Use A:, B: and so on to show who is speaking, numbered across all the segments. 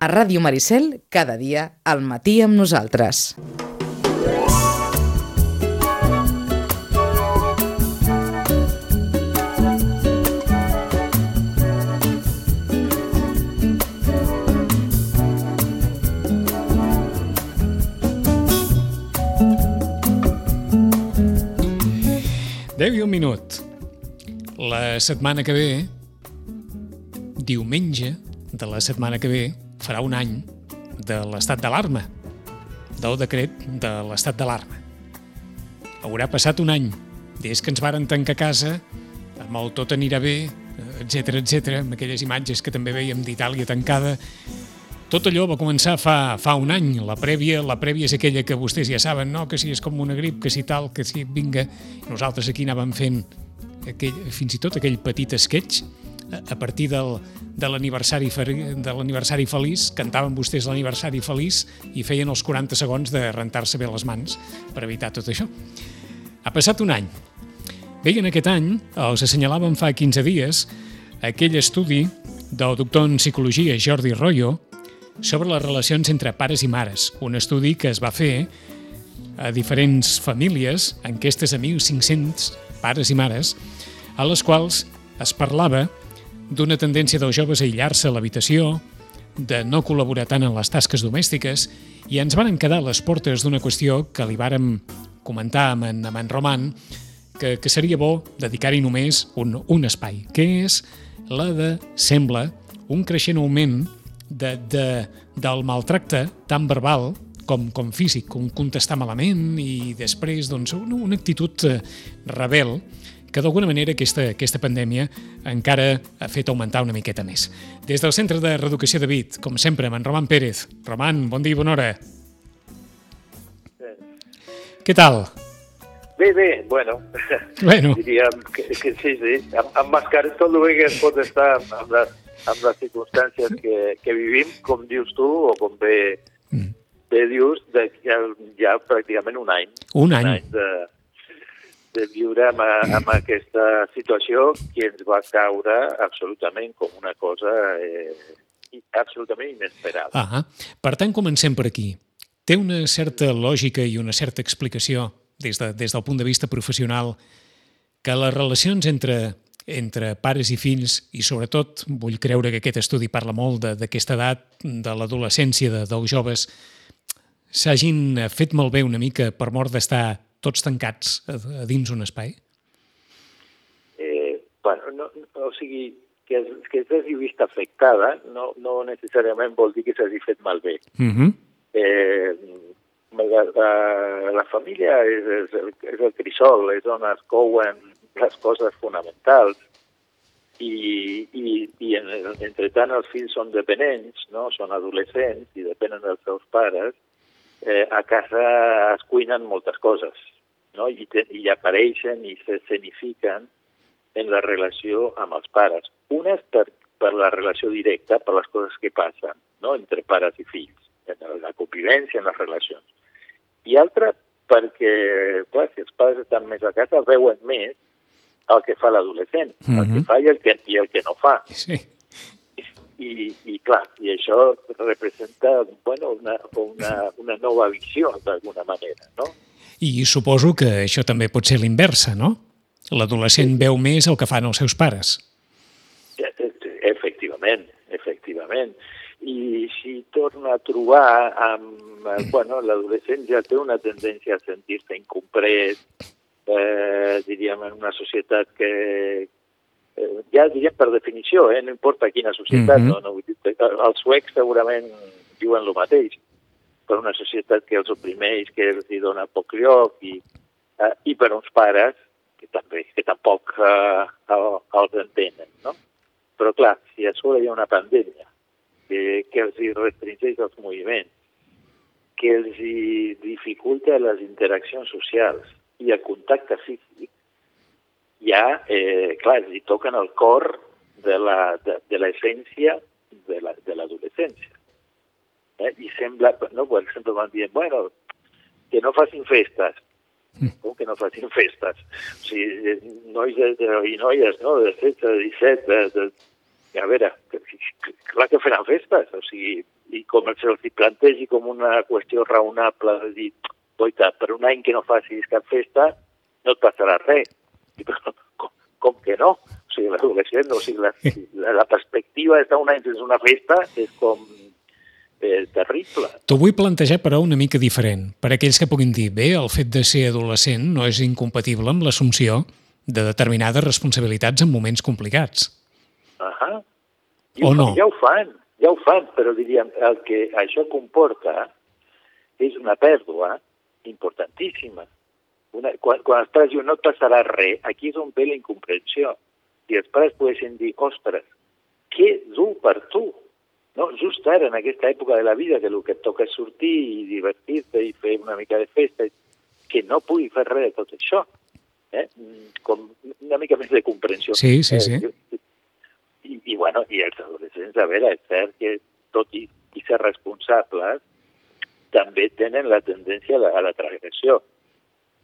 A: A Ràdio Maricel, cada dia, al matí amb nosaltres.
B: Deu i un minut. La setmana que ve, diumenge de la setmana que ve, farà un any de l'estat d'alarma, del decret de l'estat d'alarma. Haurà passat un any des que ens varen tancar a casa, amb el tot anirà bé, etc etc, amb aquelles imatges que també veiem d'Itàlia tancada, tot allò va començar fa, fa un any. La prèvia, la prèvia és aquella que vostès ja saben, no? que si és com una grip, que si tal, que si vinga. Nosaltres aquí anàvem fent aquell, fins i tot aquell petit sketch a partir del, de l'aniversari de l'aniversari feliç, cantaven vostès l'aniversari feliç i feien els 40 segons de rentar-se bé les mans per evitar tot això. Ha passat un any. Bé, en aquest any els assenyalàvem fa 15 dies aquell estudi del doctor en psicologia Jordi Royo sobre les relacions entre pares i mares, un estudi que es va fer a diferents famílies, enquestes a 1.500 pares i mares, a les quals es parlava d'una tendència dels joves a aïllar-se a l'habitació, de no col·laborar tant en les tasques domèstiques, i ens van quedar les portes d'una qüestió que li vàrem comentar amb en, amb en Roman, que, que seria bo dedicar-hi només un, un espai, que és la de, sembla, un creixent augment de, de, del maltracte tan verbal com, com físic, com contestar malament i després doncs, una, una actitud eh, rebel que d'alguna manera aquesta, aquesta pandèmia encara ha fet augmentar una miqueta més. Des del Centre de Reeducació de Vit, com sempre, amb en Roman Pérez. Roman, bon dia i bona hora.
C: Bé.
B: Què tal?
C: Bé, bé, bueno,
B: bueno.
C: diríem que, que sí, sí, amb, amb mascareta tot el bé que es pot estar amb, les amb les circumstàncies que, que vivim, com dius tu, o com bé, mm. bé dius, de, ja, ja pràcticament un any.
B: Un any. Un any
C: de viure amb, amb aquesta situació que ens va caure absolutament com una cosa eh, absolutament inesperada.
B: Ah, per tant, comencem per aquí. Té una certa lògica i una certa explicació des, de, des del punt de vista professional que les relacions entre entre pares i fills i sobretot vull creure que aquest estudi parla molt d'aquesta edat, de l'adolescència de, dels joves, s'hagin fet malbé una mica per mort d'estar tots tancats a, a dins un espai?
C: Eh, bueno, no, o sigui, que, que s'hagi vist afectada no, no necessàriament vol dir que s'hagi fet malbé.
B: Uh mhm. -huh.
C: eh, la, la, la família és, és, el, és el crisol, és on es couen les coses fonamentals i, i, i en, entre tant els fills són dependents, no? són adolescents i depenen dels seus pares, eh, a casa es cuinen moltes coses no? I, te, i apareixen i s'escenifiquen en la relació amb els pares. Una és per, per la relació directa, per les coses que passen no? entre pares i fills, en la convivència, en les relacions. I altra perquè, clar, si els pares estan més a casa, veuen més el que fa l'adolescent, mm -hmm. el que mhm. fa i el que, i el que no fa.
B: Sí.
C: I, i clar, i això representa bueno, una, una, una nova visió, d'alguna manera, no?
B: I suposo que això també pot ser l'inversa, no? L'adolescent sí. veu més el que fan els seus pares.
C: Efectivament, efectivament. I si torna a trobar amb... Bueno, l'adolescent ja té una tendència a sentir-se incomprès, eh, diríem, en una societat que, eh, ja diríem per definició, eh, no importa quina societat, mm -hmm. no, no dir, els suecs segurament diuen el mateix, per una societat que els oprimeix, que els hi dona poc lloc, i, eh, i per uns pares que també que tampoc eh, els entenen, no? Però clar, si a sobre hi ha una pandèmia que, que els hi restringeix els moviments, que els hi dificulta les interaccions socials, i el contacte físic ja, eh, clar, li toquen el cor de l'essència de, de l'adolescència. La, eh? I sembla, no, per exemple, van dient, bueno, que no facin festes. Mm. Com que no facin festes? O sigui, nois de, de, i noies, no?, de 16, de 17, de, de, a veure, clar que faran festes, o sigui, i, se'ls hi plantegi com una qüestió raonable de dir, oita, per un any que no facis cap festa no et passarà res. I, però, com, com que no? O sigui, l'adolescent, o sigui, la, la, la perspectiva d'estar un any sense una festa és com eh, terrible.
B: T'ho vull plantejar, però, una mica diferent. Per aquells que puguin dir, bé, el fet de ser adolescent no és incompatible amb l'assumpció de determinades responsabilitats en moments complicats.
C: Uh -huh.
B: O no?
C: Ja ho fan, ja ho fan, però diríem, el que això comporta és una pèrdua importantíssima. Una, quan, quan els pares diuen no et passarà res, aquí és on ve la incomprensió. I els pares poden dir, ostres, què dur per tu? No? Just ara, en aquesta època de la vida, que el que et toca és sortir i divertir-te i fer una mica de festa, que no pugui fer res de tot això. Eh? Com una mica més de comprensió.
B: Sí, sí, sí.
C: Eh, i, i, bueno, i els adolescents, a veure, és cert que tot i, i ser responsables, també tenen la tendència a la, a la transgressió,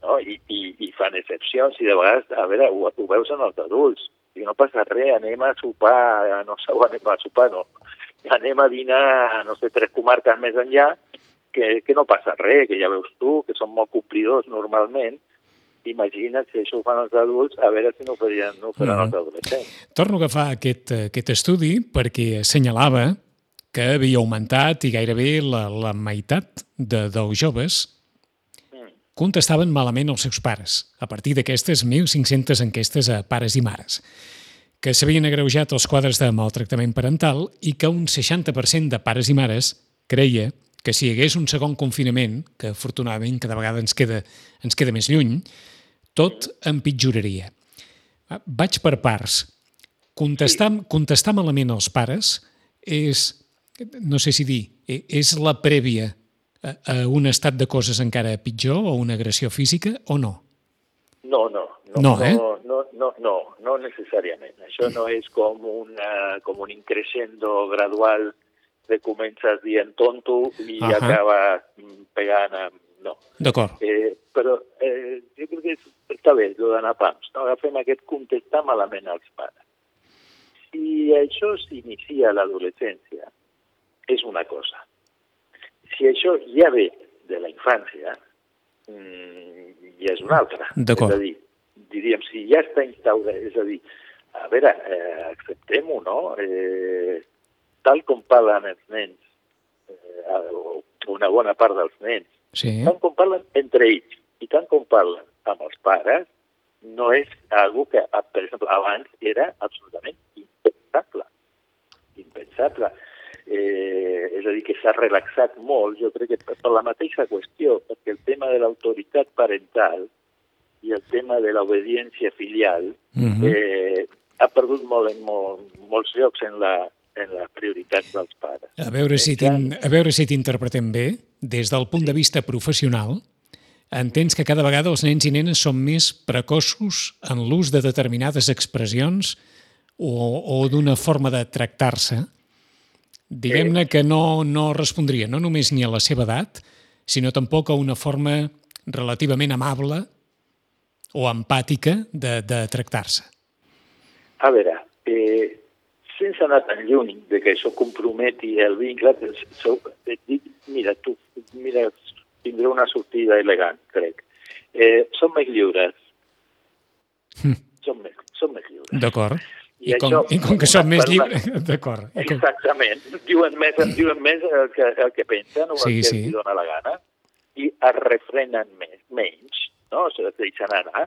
C: no? I, i, i fan excepcions, i de vegades, a veure, ho, ho veus en els adults, i no passa res, anem a sopar, no sé, anem a sopar, no, anem a dinar, no sé, tres comarques més enllà, que, que no passa res, que ja veus tu, que són molt complidors normalment, imagina't si això ho fan els adults, a veure si no ho farien, no ho faran
B: Mhm.
C: els adolescents.
B: Torno a agafar aquest, aquest estudi perquè assenyalava que havia augmentat i gairebé la, la meitat de, dels joves contestaven malament els seus pares, a partir d'aquestes 1.500 enquestes a pares i mares, que s'havien agreujat els quadres de maltractament parental i que un 60% de pares i mares creia que si hi hagués un segon confinament, que afortunadament cada vegada ens queda, ens queda més lluny, tot empitjoraria. Ah, Vaig per parts. Contestar, contestar malament als pares és, no sé si dir, eh, és la prèvia a, un estat de coses encara pitjor o una agressió física o no?
C: No, no, no,
B: No, eh?
C: no, no, no, no, no necessàriament. Això no és com, una, com un increscendo gradual de comences dient tonto i
B: Ahà.
C: acabes mm, pegant amb... No.
B: D'acord.
C: Eh, però eh, jo crec que està bé, el d'anar pams. No? Agafem aquest contestar malament als pares. Si això s'inicia a l'adolescència, és una cosa. Si això ja ve de la infància, mm, ja és una altra.
B: D'acord.
C: És a dir, diríem, si ja està instaurat, és a dir, a veure, eh, acceptem-ho, no? Eh, tal com parlen els nens, eh, o una bona part dels nens,
B: Sí.
C: tant com parlen entre ells i tant com parlen amb els pares, no és algo que, per exemple, abans era absolutament impensable. Impensable. Eh, és a dir, que s'ha relaxat molt, jo crec que per, per la mateixa qüestió, perquè el tema de l'autoritat parental i el tema de l'obediència filial
B: Mhm.
C: eh, ha perdut molt en molt, molts llocs en la, en la prioritat dels pares.
B: A veure si t'in- a veure si t'interpretem bé, des del punt de vista professional, entens que cada vegada els nens i nenes són més precoços en l'ús de determinades expressions o, o d'una forma de tractar-se, diguem-ne que no, no respondria no només ni a la seva edat, sinó tampoc a una forma relativament amable o empàtica de, de tractar-se.
C: A veure, eh, sense anar tan lluny de que això comprometi el vincle, sou, et dic, mira, tu, mira, tindré una sortida elegant, crec. Eh, som més lliures.
B: Hm.
C: Som més, som més lliures.
B: D'acord?
C: I
B: I, com,
C: això,
B: I com que som més lliures... D'acord.
C: Exactament. Diuen més, diuen més el que, el que pensen o
B: Sí,
C: el que
B: sí.
C: els dona la gana i es refrenen més, menys, no? Es deixen anar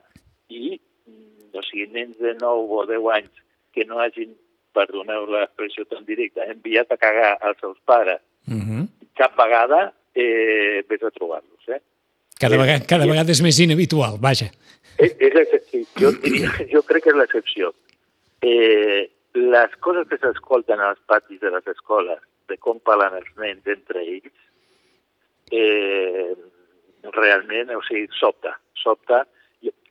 C: i, mm, o sigui, nens de 9 o 10 anys que no hagin, perdoneu l'expressió tan directa, enviat a cagar als seus pares
B: Mhm.
C: cap vegada, eh, vés a trobar-los, eh?
B: Cada,
C: Eh,
B: vegada, cada
C: i-
B: vegada és més inhabitual, vaja.
C: És, és l'excepció. Jo, diria, jo crec que és l'excepció. Eh, les coses que s'escolten als patis de les escoles, de com parlen els nens entre ells, eh, realment, o sigui, sobta, sobta.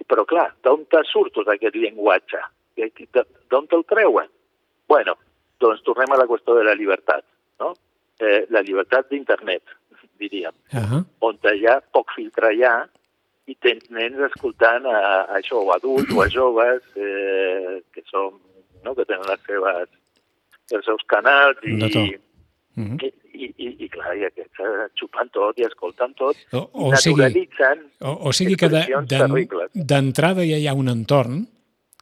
C: Però clar, d'on te surt tot aquest llenguatge? D'on te'l treuen? Bueno, doncs tornem a la qüestió de la llibertat, no? Eh, la llibertat d'internet, diríem
B: Uh -huh.
C: on hi ha poc filtre ja i tens nens escoltant a, a això, o adults o a joves eh, que són, no?, que tenen les seves, els seus canals
B: De
C: i,
B: Mm -hmm.
C: I, i, i, i clar, i aquests eh, xupant tot i escoltant tot,
B: O,
C: i
B: o sigui,
C: naturalitzant
B: o, o sigui que de- d'entrada ja hi ha un entorn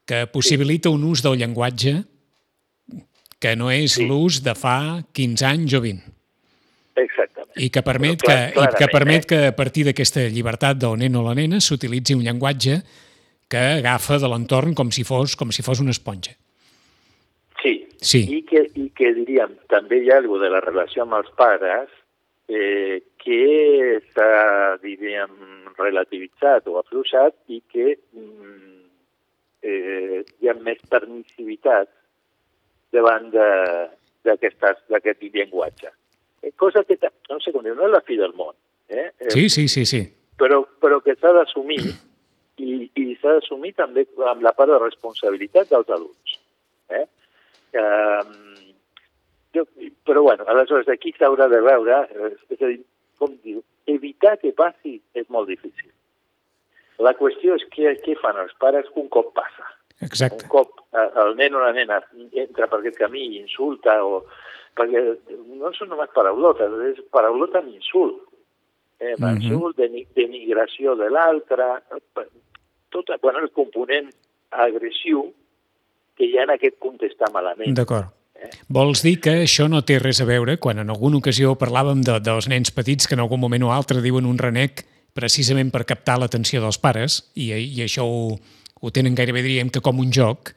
B: que possibilita un ús del llenguatge que no és
C: Sí.
B: l'ús de fa 15 anys o 20
C: Exactament.
B: I que permet, que, i que, permet
C: eh?
B: que a partir d'aquesta llibertat del nen o la nena s'utilitzi un llenguatge que agafa de l'entorn com si fos com si fos una esponja.
C: Sí.
B: Sí.
C: I que, i que diríem, també hi ha alguna de la relació amb els pares eh, que s'ha, diríem, relativitzat o afluixat i que mm, eh, hi ha més permissivitat davant d'aquest llenguatge. Eh, cosa que, no sé com dir, no és la fi del món, eh? Eh,
B: Sí, sí, sí, sí.
C: però, però que s'ha d'assumir i, i s'ha d'assumir també amb la part de responsabilitat dels adults. Eh? Um, jo, però bueno, aleshores d'aquí s'haurà de veure, eh, és a dir, com diu, evitar que passi és molt difícil. La qüestió és què, què fan els pares un cop passa.
B: Exacte.
C: Un cop eh, el nen o la nena entra per aquest camí i insulta o... Perquè no són només paraulotes, és paraulota amb insult. Eh, amb
B: Mhm.
C: insult, deni- denigració de l'altre, eh, tot bueno, el component agressiu que hi ha en aquest contestar malament.
B: D'acord. Vols dir que això no té res a veure quan en alguna ocasió parlàvem de, dels nens petits que en algun moment o altre diuen un renec precisament per captar l'atenció dels pares i, i això ho, ho tenen gairebé diríem que com un joc.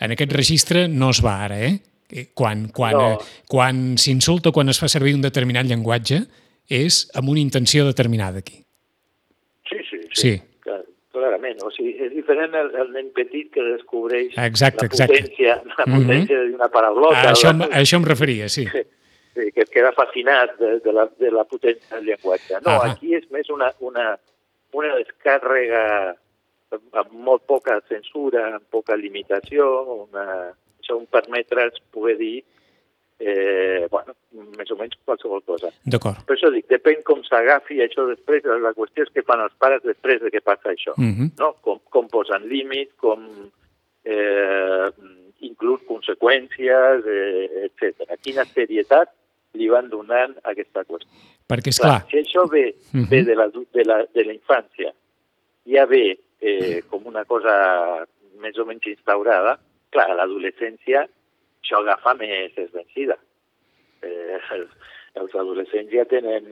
B: En aquest registre no es va ara, eh? Eh, Quan, quan,
C: No.
B: eh, quan s'insulta, quan es fa servir un determinat llenguatge, és amb una intenció determinada aquí.
C: Sí, sí, sí.
B: Sí.
C: Clar, clarament. O sigui, és diferent el, el nen petit que descobreix
B: Exacte,
C: la
B: exacte.
C: potència, la
B: Mhm.
C: potència d'una paraulota.
B: A això,
C: la-
B: a això em referia, sí.
C: Sí, que es queda fascinat de, de, la, de la potència del llenguatge. No,
B: Ahà.
C: aquí és més una, una, una descàrrega amb molt poca censura, amb poca limitació, una, això un permetre's poder dir eh, bueno, més o menys qualsevol cosa.
B: D'acord.
C: Per això dic, depèn com s'agafi això després, la qüestió és què fan els pares després de que passa això.
B: Mhm.
C: No? Com, com posen límits, com eh, inclús conseqüències, eh, etc. Quina serietat li van donant a aquesta qüestió.
B: Perquè, és clar,
C: si això ve,
B: Mhm.
C: ve de, la, de, la, de la infància, ja ve eh, com una cosa més o menys instaurada, clar, a l'adolescència això agafa més esvencida. Eh, els, adolescents ja tenen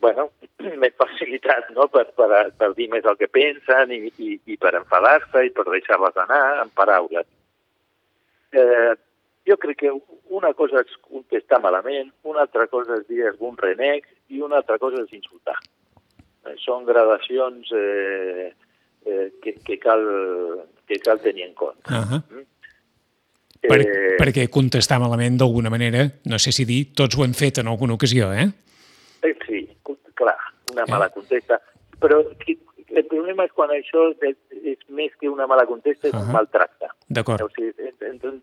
C: bueno, més facilitat no? per, per, per dir més el que pensen i, i, i per enfadar-se i per deixar-les anar en paraules. Eh, jo crec que una cosa és contestar malament, una altra cosa és dir algun renec i una altra cosa és insultar. Eh, són gradacions eh, eh, que, que, cal, que cal tenir en compte.
B: uh -huh. per,
C: Eh,
B: perquè contestar malament d'alguna manera, no sé si dir, tots ho hem fet en alguna ocasió, eh?
C: Eh, Sí, clar, una
B: Eh?
C: mala contesta. Però el problema és quan això és, és més que una mala contesta, és uh
B: Ahà.
C: un maltracte.
B: D'acord.
C: O sigui,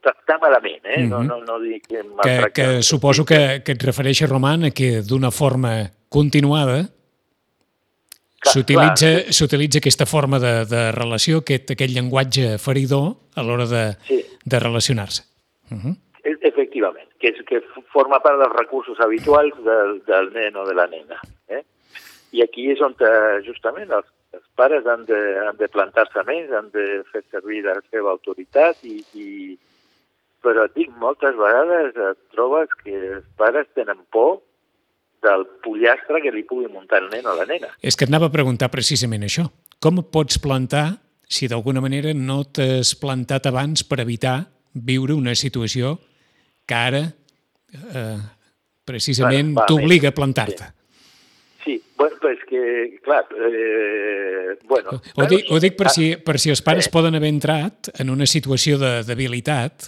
C: tractar malament, eh? no,
B: Mhm.
C: no, no dic que
B: Que,
C: maltractar.
B: que suposo que, que et refereixes, Roman, a que d'una forma continuada s'utilitza aquesta forma de, de relació, aquest, aquest llenguatge feridor a l'hora de,
C: Sí.
B: de relacionar-se. Uh -huh.
C: E- Efectivament, que, és, que forma part dels recursos habituals del, del nen o de la nena. Eh? I aquí és on eh, justament els, els pares han de, han de plantar-se més, han de fer servir la seva autoritat i, i però et dic, moltes vegades et trobes que els pares tenen por del pollastre que li pugui muntar el nen o la nena.
B: És que et anava a preguntar precisament això. Com pots plantar si d'alguna manera no t'has plantat abans per evitar viure una situació que ara eh, precisament
C: Bueno,
B: t'obliga a plantar-te?
C: Sí, bueno, és que, clar, eh, bueno...
B: Ho dic, ho dic per,
C: Ah,
B: si, per si els pares
C: Sí.
B: poden haver entrat en una situació de debilitat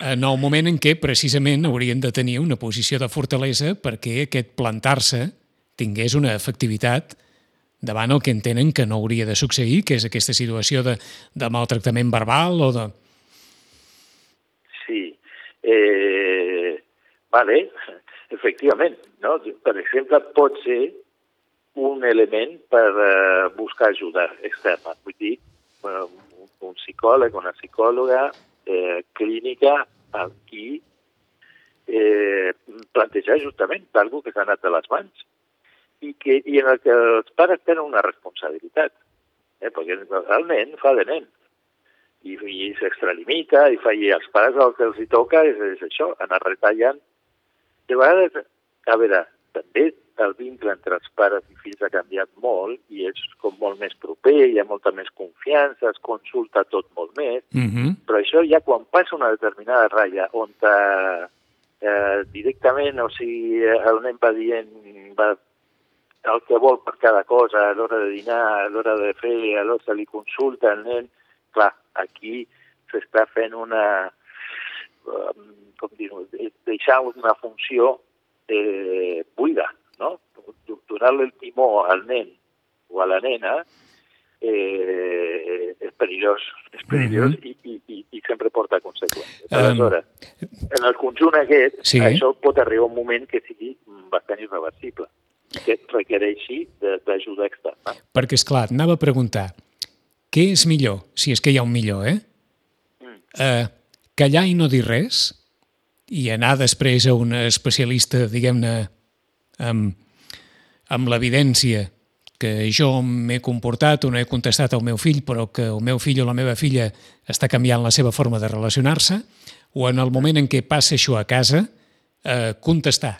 B: en el moment en què precisament haurien de tenir una posició de fortalesa perquè aquest plantar-se tingués una efectivitat davant el que entenen que no hauria de succeir, que és aquesta situació de, de maltractament verbal o de...
C: Sí. Eh, vale, efectivament. No? Per exemple, pot ser un element per eh, buscar ajuda externa. Vull dir, eh, un psicòleg, una psicòloga eh, clínica amb qui eh, plantejar justament d'algú que s'ha anat de les mans i, que, i en el que els pares tenen una responsabilitat, eh, perquè el nen fa de nen i, i s'extralimita i fa i els pares el que els hi toca és, és això, anar retallant. De vegades, a veure, també el vincle entre els pares i fills ha canviat molt i és com molt més proper, hi ha molta més confiança, es consulta tot molt més,
B: Mm -hmm.
C: però això ja quan passa una determinada ratlla on eh, eh, directament, o sigui, el nen va dient va, el que vol per cada cosa, a l'hora de dinar, a l'hora de fer, a l'hora se li consulta el nen, clar, aquí s'està fent una, eh, com dir-ho, deixar una funció eh, buida, no? Donar-li el timó al nen o a la nena eh, és perillós, és perillós
B: Mhm.
C: i, i, i, i sempre porta conseqüències.
B: Um,
C: Aleshores, en el conjunt aquest,
B: Sí.
C: això pot arribar un moment que sigui bastant irreversible, que requereixi d'ajuda externa.
B: Perquè, és clar, anava a preguntar, què és millor, si és que hi ha un millor, eh?
C: Mm.
B: eh callar i no dir res i anar després a un especialista, diguem-ne, amb, amb l'evidència que jo m'he comportat o no he contestat al meu fill, però que el meu fill o la meva filla està canviant la seva forma de relacionar-se, o en el moment en què passa això a casa, eh, contestar.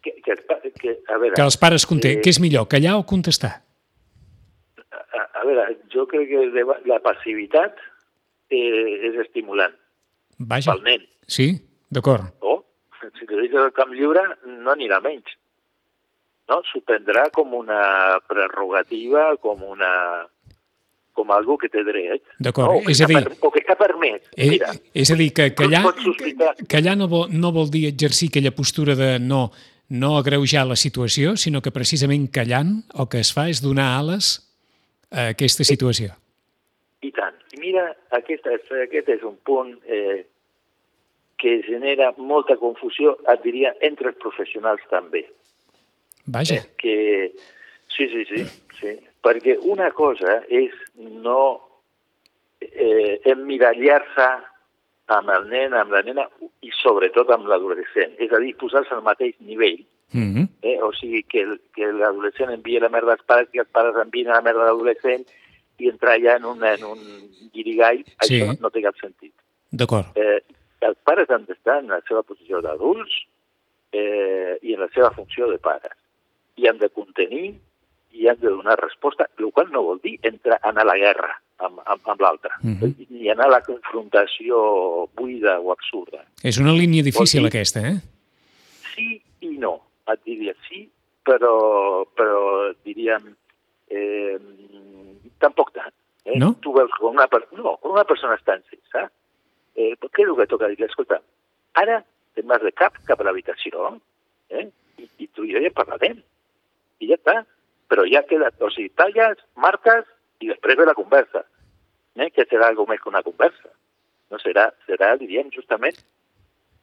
C: Que, que, que, a veure,
B: Que els pares conté.
C: Eh,
B: Què és millor, callar o contestar?
C: a, a veure, jo crec que la passivitat eh, és estimulant
B: Vaja.
C: pel nen.
B: Sí? D'acord.
C: O, si te deixes el camp lliure, no anirà menys. No? S'ho prendrà com una prerrogativa, com una com algo que té dret.
B: D'acord,
C: No?
B: És a dir-
C: per- o que està permès.
B: Eh,
C: Mira,
B: és a dir, que callar, callar no, vol, no vol dir exercir aquella postura de no, no agreujar la situació, sinó que precisament callant el que es fa és donar ales a aquesta situació.
C: I tant. I mira, aquest aquest és un punt eh, que genera molta confusió, et diria, entre els professionals també.
B: Vaja,
C: que sí, sí, sí, sí, perquè una cosa és no eh, emmirallar-se amb el nen, amb la nena i sobretot amb l'adolescent, és a dir, posar-se al mateix nivell,
B: mm -hmm.
C: eh? o sigui, que, el- que l'adolescent envia la merda als pares i els pares envien la merda a l'adolescent i entrar ja en un, en un guirigall,
B: Sí.
C: això no té cap sentit
B: d'acord.
C: eh, els pares han d'estar en la seva posició d'adults eh, i en la seva funció de pares. I han de contenir i han de donar resposta, el qual no vol dir entrar, anar a la guerra amb, amb, amb l'altre,
B: Mhm.
C: ni anar a la confrontació buida o absurda.
B: És una línia difícil
C: dir-
B: aquesta, eh?
C: Sí i no. Et diria sí, però, però diríem eh, tampoc tant. Eh?
B: No?
C: Tu veus com una, per... no, quan una persona està eh, què és el que toca dir? Escolta, ara te'n vas de cap cap a l'habitació eh? I, i tu i jo ja parlarem. I ja està. Però ja queda, o sigui, talles, marques i després ve la conversa. Eh? Que serà alguna més que una conversa. No serà, serà diríem, justament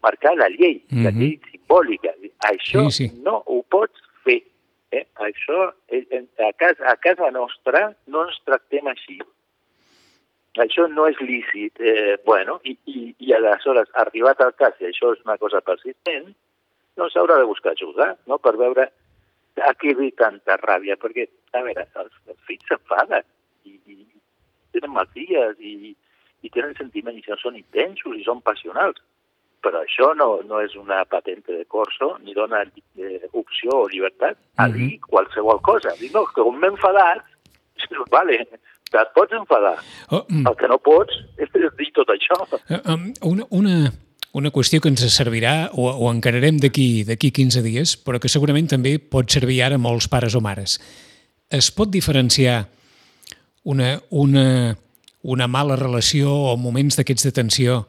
C: marcar la llei, la
B: Mhm.
C: llei simbòlica. Això
B: Sí, sí.
C: no ho pots fer. Eh? Això, eh, a casa, a casa nostra no ens tractem així. Això no és lícit. Eh, bueno, i, i, i aleshores, arribat al cas, i això és una cosa persistent, doncs s'haurà de buscar ajuda, no?, per veure a què ve tanta ràbia, perquè, a veure, els, els fills s'enfaden i, i tenen masies i, i tenen sentiments i són intensos i són passionals, però això no, no és una patente de corso ni dona eh, opció o llibertat a
B: Mhm.
C: dir qualsevol cosa. Dir, no, que com m'he enfadat, vale, et pots enfadar.
B: Oh, mm.
C: El que no pots és dir tot això.
B: Eh, Una, una, una qüestió que ens servirà o, o encararem d'aquí d'aquí 15 dies, però que segurament també pot servir ara a molts pares o mares. Es pot diferenciar una, una, una mala relació o moments d'aquests de tensió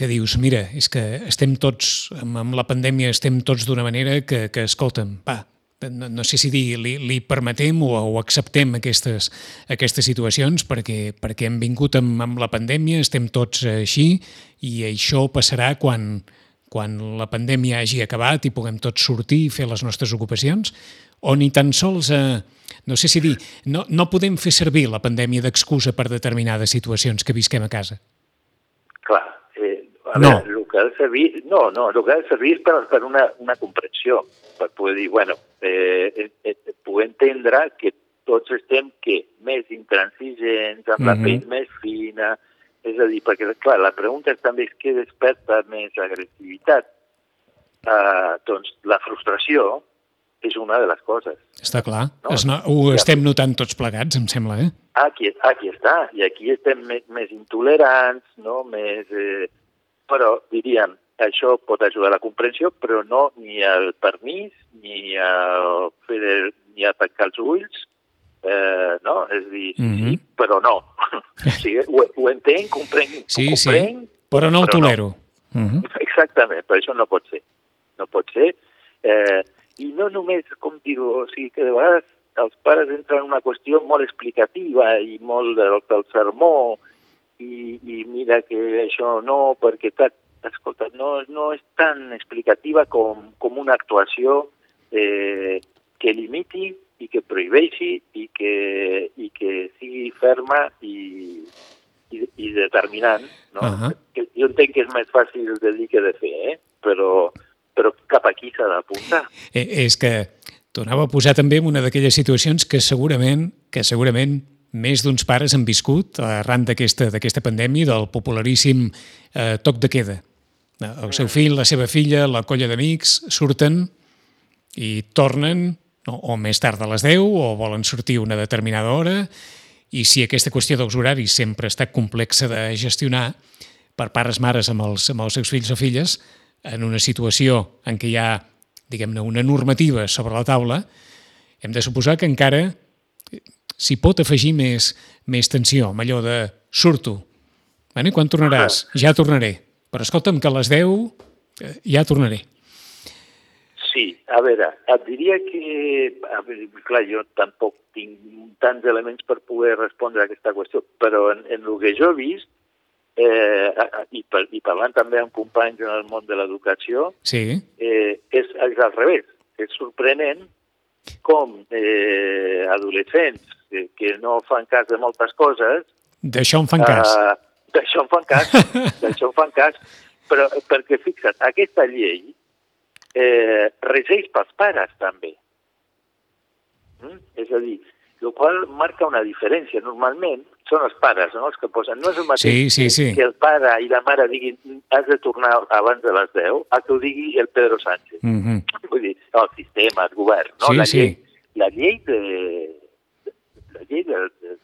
B: que dius, mira, és que estem tots, amb, amb la pandèmia estem tots d'una manera que, que escolta'm, va, no, no sé si dir, li, li permetem o, o acceptem aquestes, aquestes situacions perquè, perquè hem vingut amb, amb la pandèmia, estem tots així i això passarà quan, quan la pandèmia hagi acabat i puguem tots sortir i fer les nostres ocupacions, o ni tan sols, eh, no sé si dir, no, no podem fer servir la pandèmia d'excusa per determinades situacions que visquem a casa.
C: Clar, eh, a
B: No.
C: veure, el que ha de servir, no, no, el que ha de servir és per, per una, una comprensió, per poder dir, bueno, eh, eh, eh, puc entendre que tots estem que més intransigents, amb la
B: Mhm.
C: pell més fina, és a dir, perquè, clar, la pregunta també és què desperta més agressivitat. Uh, doncs la frustració és una de les coses.
B: Està clar.
C: No.
B: Es no, ho estem notant tots plegats, em sembla, eh?
C: Aquí, aquí està, i aquí estem més, més intolerants, no? més, eh, però diríem, això pot ajudar a la comprensió, però no ni al permís, ni a, fer el, ni a tancar els ulls, eh, no? És a dir, sí,
B: Mhm.
C: sí, però no. o sigui, ho, ho entenc, comprenc,
B: Sí,
C: ho
B: sí,
C: comprenc,
B: però no el
C: però no.
B: tolero. Uh -huh.
C: Exactament, però això no pot ser. No pot ser. Eh, I no només, com dir o sigui que de vegades els pares entren en una qüestió molt explicativa i molt del, del sermó i, i mira que això no, perquè tal, escolta, no, no és tan explicativa com, com una actuació eh, que limiti i que prohibeixi i que, i que sigui ferma i, i, i determinant. No?
B: Ahà.
C: que jo entenc que és més fàcil de dir que de fer, eh? però, però cap aquí s'ha d'apuntar.
B: Eh, és que t'ho anava a posar també en una d'aquelles situacions que segurament que segurament més d'uns pares han viscut arran d'aquesta pandèmia del popularíssim eh, toc de queda. El seu fill, la seva filla, la colla d'amics surten i tornen o, o més tard a les 10 o volen sortir una determinada hora i si aquesta qüestió dels horaris sempre ha estat complexa de gestionar per pares mares amb els, amb els seus fills o filles en una situació en què hi ha diguem-ne, una normativa sobre la taula, hem de suposar que encara s'hi pot afegir més, més tensió, amb allò de surto. Bueno, I quan tornaràs? Ja tornaré. Però escolta'm, que a les 10 eh, ja tornaré.
C: Sí, a veure, et diria que, a veure, clar, jo tampoc tinc tants elements per poder respondre a aquesta qüestió, però en, en el que jo he vist, eh, i, per, i parlant també amb companys en el món de l'educació,
B: Sí,
C: eh, és, és al revés. És sorprenent com eh, adolescents que no fan cas de moltes coses
B: d'això en fan cas.
C: Uh, d'això en fan cas, d'això en fan cas, però perquè fixa't, aquesta llei eh, regeix pels pares també. Mm? És a dir, el qual marca una diferència. Normalment són els pares no? els que posen. No és el mateix
B: Sí, sí, sí.
C: que el pare i la mare diguin has de tornar abans de les 10 a que ho digui el Pedro Sánchez.
B: Mm -hmm.
C: Vull dir, el sistema, el govern, no?
B: Sí,
C: la,
B: sí.
C: llei, la llei de... La llei del, del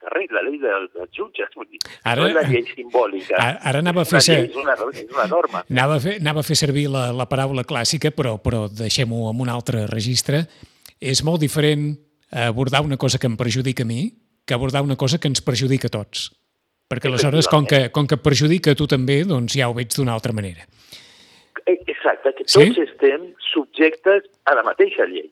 C: carrer, la llei del, dels jutges, vull dir.
B: Ara-
C: no és la llei simbòlica.
B: Ara- ara anava a fer ser-
C: És una, és una norma.
B: Anava a fer, anava a fer servir la, la paraula clàssica, però, però deixem-ho en un altre registre. És molt diferent abordar una cosa que em perjudica a mi que abordar una cosa que ens perjudica a tots. Perquè aleshores, com que, com que perjudica a tu també, doncs ja ho veig d'una altra manera.
C: Exacte, que
B: Sí?
C: tots estem subjectes a la mateixa llei.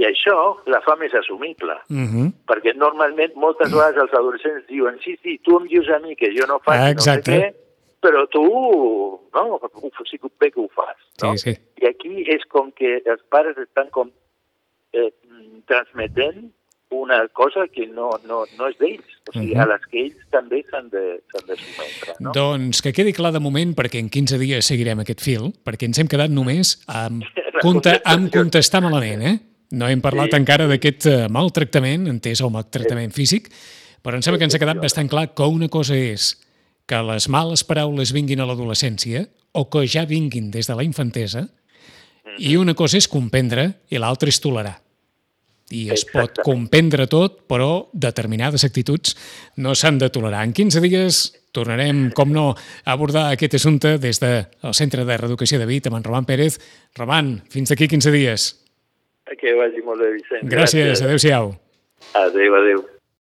C: I això la fa més assumible.
B: Uh -huh.
C: Perquè normalment moltes vegades els adolescents diuen sí, sí, tu em dius a mi que jo no faig
B: Ah,
C: no sé què, però tu no, sí que bé que ho fas. No?
B: Sí, sí.
C: I aquí és com que els pares estan com eh, transmetent una cosa que no, no, no és d'ells, o sigui,
B: Mhm.
C: a les que ells també s'han de, de sometre. No?
B: Doncs que quedi clar de moment, perquè en 15 dies seguirem aquest fil, perquè ens hem quedat només amb, conte, amb contestar malament, eh? No hem parlat
C: Sí.
B: encara d'aquest eh, maltractament, entès el maltractament físic, però em sembla que ens ha quedat bastant clar que una cosa és que les males paraules vinguin a l'adolescència o que ja vinguin des de la infantesa, i una cosa és comprendre i l'altra és tolerar. I es pot comprendre tot, però determinades actituds no s'han de tolerar. En 15 dies tornarem, com no, a abordar aquest assumpte des del Centre de Reeducació de Vit amb en Roman Pérez. Roman, fins d'aquí 15 dies.
C: Que vagi molt bé, Vicent.
B: Gràcies, adeu-siau.
C: Adéu, adéu.